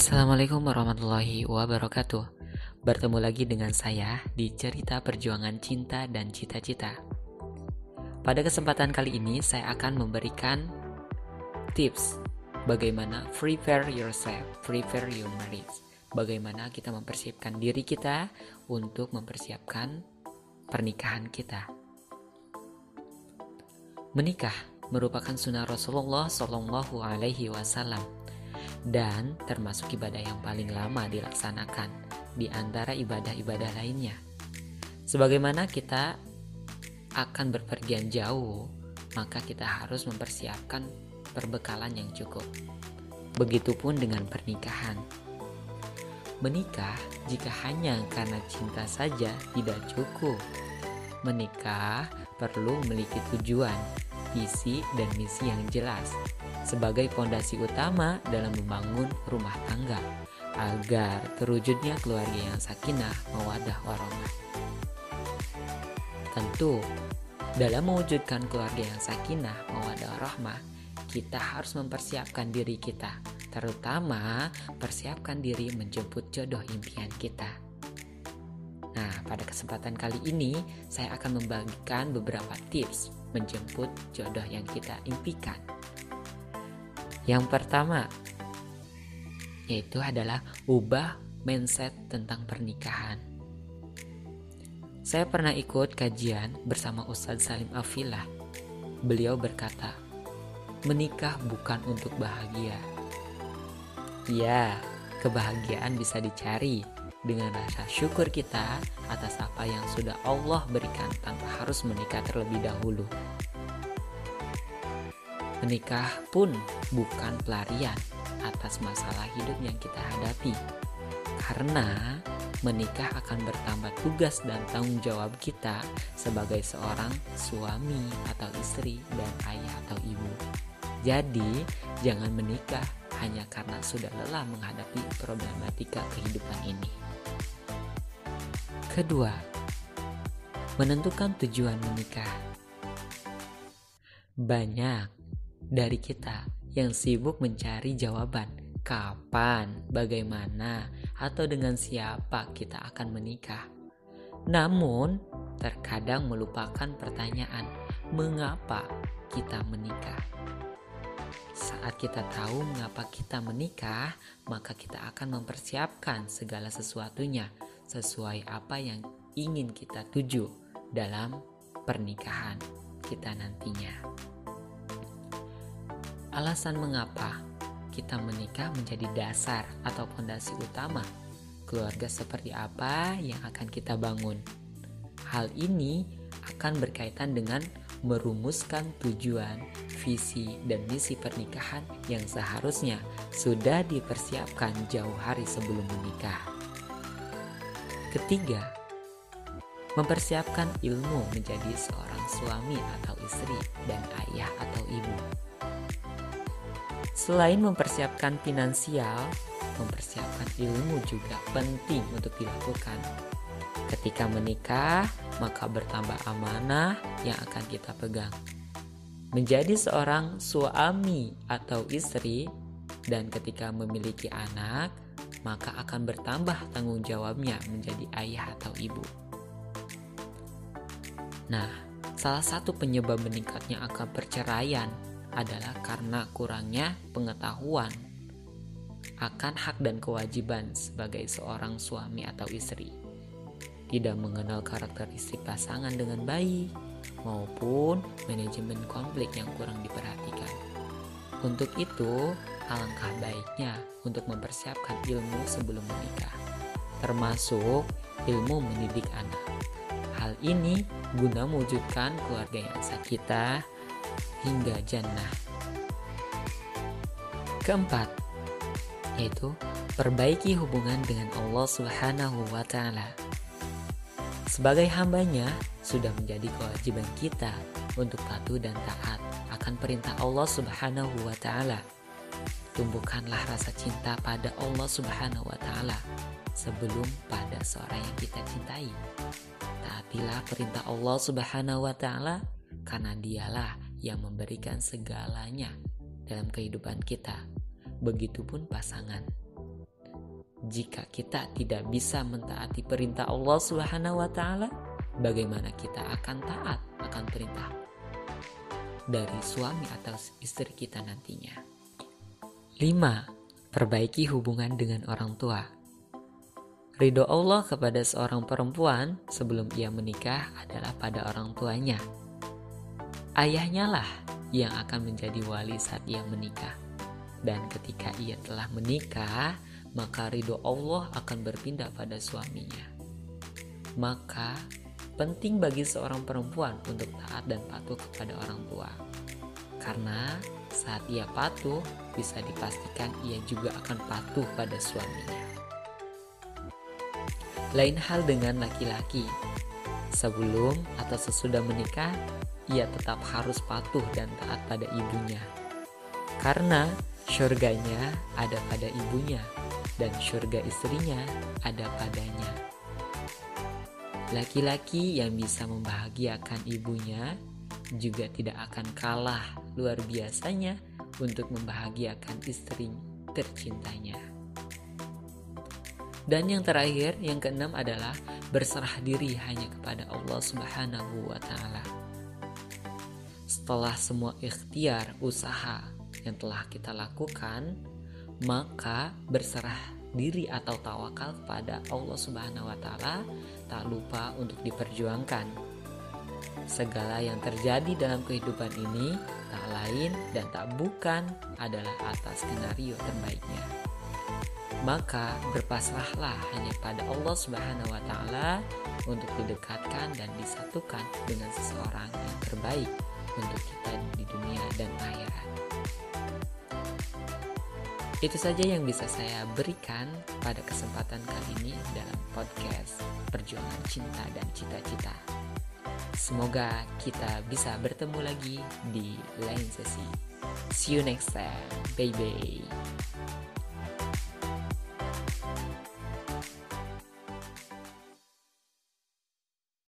Assalamualaikum warahmatullahi wabarakatuh. Bertemu lagi dengan saya di cerita perjuangan cinta dan cita-cita. Pada kesempatan kali ini, saya akan memberikan tips bagaimana prepare yourself, prepare your marriage. Bagaimana kita mempersiapkan diri kita untuk mempersiapkan pernikahan kita. Menikah merupakan sunnah Rasulullah Shallallahu Alaihi Wasallam dan termasuk ibadah yang paling lama dilaksanakan di antara ibadah-ibadah lainnya. Sebagaimana kita akan berpergian jauh, maka kita harus mempersiapkan perbekalan yang cukup. Begitupun dengan pernikahan. Menikah jika hanya karena cinta saja tidak cukup. Menikah perlu memiliki tujuan, visi, dan misi yang jelas sebagai fondasi utama dalam membangun rumah tangga agar terwujudnya keluarga yang sakinah, mawadah, warahmah. Tentu, dalam mewujudkan keluarga yang sakinah, mawadah, warahmah, kita harus mempersiapkan diri kita, terutama persiapkan diri menjemput jodoh impian kita. Nah, pada kesempatan kali ini saya akan membagikan beberapa tips menjemput jodoh yang kita impikan. Yang pertama yaitu adalah ubah mindset tentang pernikahan. Saya pernah ikut kajian bersama Ustadz Salim Afilah. Beliau berkata, "Menikah bukan untuk bahagia." Ya, kebahagiaan bisa dicari dengan rasa syukur kita atas apa yang sudah Allah berikan tanpa harus menikah terlebih dahulu. Menikah pun bukan pelarian atas masalah hidup yang kita hadapi, karena menikah akan bertambah tugas dan tanggung jawab kita sebagai seorang suami atau istri dan ayah atau ibu. Jadi, jangan menikah hanya karena sudah lelah menghadapi problematika kehidupan ini. Kedua, menentukan tujuan menikah. Banyak dari kita yang sibuk mencari jawaban kapan, bagaimana, atau dengan siapa kita akan menikah. Namun, terkadang melupakan pertanyaan, mengapa kita menikah? Saat kita tahu mengapa kita menikah, maka kita akan mempersiapkan segala sesuatunya sesuai apa yang ingin kita tuju dalam pernikahan kita nantinya. Alasan mengapa kita menikah menjadi dasar atau fondasi utama keluarga seperti apa yang akan kita bangun. Hal ini akan berkaitan dengan merumuskan tujuan, visi, dan misi pernikahan yang seharusnya sudah dipersiapkan jauh hari sebelum menikah. Ketiga, mempersiapkan ilmu menjadi seorang suami atau istri dan ayah atau ibu. Selain mempersiapkan finansial, mempersiapkan ilmu juga penting untuk dilakukan. Ketika menikah, maka bertambah amanah yang akan kita pegang. Menjadi seorang suami atau istri, dan ketika memiliki anak, maka akan bertambah tanggung jawabnya menjadi ayah atau ibu. Nah, salah satu penyebab meningkatnya angka perceraian adalah karena kurangnya pengetahuan akan hak dan kewajiban sebagai seorang suami atau istri. Tidak mengenal karakteristik pasangan dengan baik maupun manajemen konflik yang kurang diperhatikan. Untuk itu, alangkah baiknya untuk mempersiapkan ilmu sebelum menikah, termasuk ilmu mendidik anak. Hal ini guna mewujudkan keluarga yang sakita hingga jannah. Keempat, yaitu perbaiki hubungan dengan Allah Subhanahu wa Ta'ala. Sebagai hambanya, sudah menjadi kewajiban kita untuk patuh dan taat akan perintah Allah Subhanahu wa Ta'ala tumbuhkanlah rasa cinta pada Allah Subhanahu wa taala sebelum pada seorang yang kita cintai. Taatilah perintah Allah Subhanahu wa taala karena dialah yang memberikan segalanya dalam kehidupan kita. Begitupun pasangan. Jika kita tidak bisa mentaati perintah Allah Subhanahu wa taala, bagaimana kita akan taat akan perintah dari suami atau istri kita nantinya? 5. Perbaiki hubungan dengan orang tua. Ridho Allah kepada seorang perempuan sebelum ia menikah adalah pada orang tuanya. Ayahnya lah yang akan menjadi wali saat ia menikah. Dan ketika ia telah menikah, maka ridho Allah akan berpindah pada suaminya. Maka penting bagi seorang perempuan untuk taat dan patuh kepada orang tua. Karena saat ia patuh, bisa dipastikan ia juga akan patuh pada suaminya. Lain hal dengan laki-laki. Sebelum atau sesudah menikah, ia tetap harus patuh dan taat pada ibunya. Karena surganya ada pada ibunya dan surga istrinya ada padanya. Laki-laki yang bisa membahagiakan ibunya juga tidak akan kalah luar biasanya untuk membahagiakan istri tercintanya. Dan yang terakhir, yang keenam adalah berserah diri hanya kepada Allah Subhanahu wa taala. Setelah semua ikhtiar, usaha yang telah kita lakukan, maka berserah diri atau tawakal kepada Allah Subhanahu wa taala tak lupa untuk diperjuangkan. Segala yang terjadi dalam kehidupan ini tak lain dan tak bukan adalah atas skenario terbaiknya. Maka berpasrahlah hanya pada Allah Subhanahu wa taala untuk didekatkan dan disatukan dengan seseorang yang terbaik untuk kita di dunia dan akhirat. Itu saja yang bisa saya berikan pada kesempatan kali ini dalam podcast Perjuangan Cinta dan Cita-Cita. Semoga kita bisa bertemu lagi di lain sesi. See you next time. Bye bye.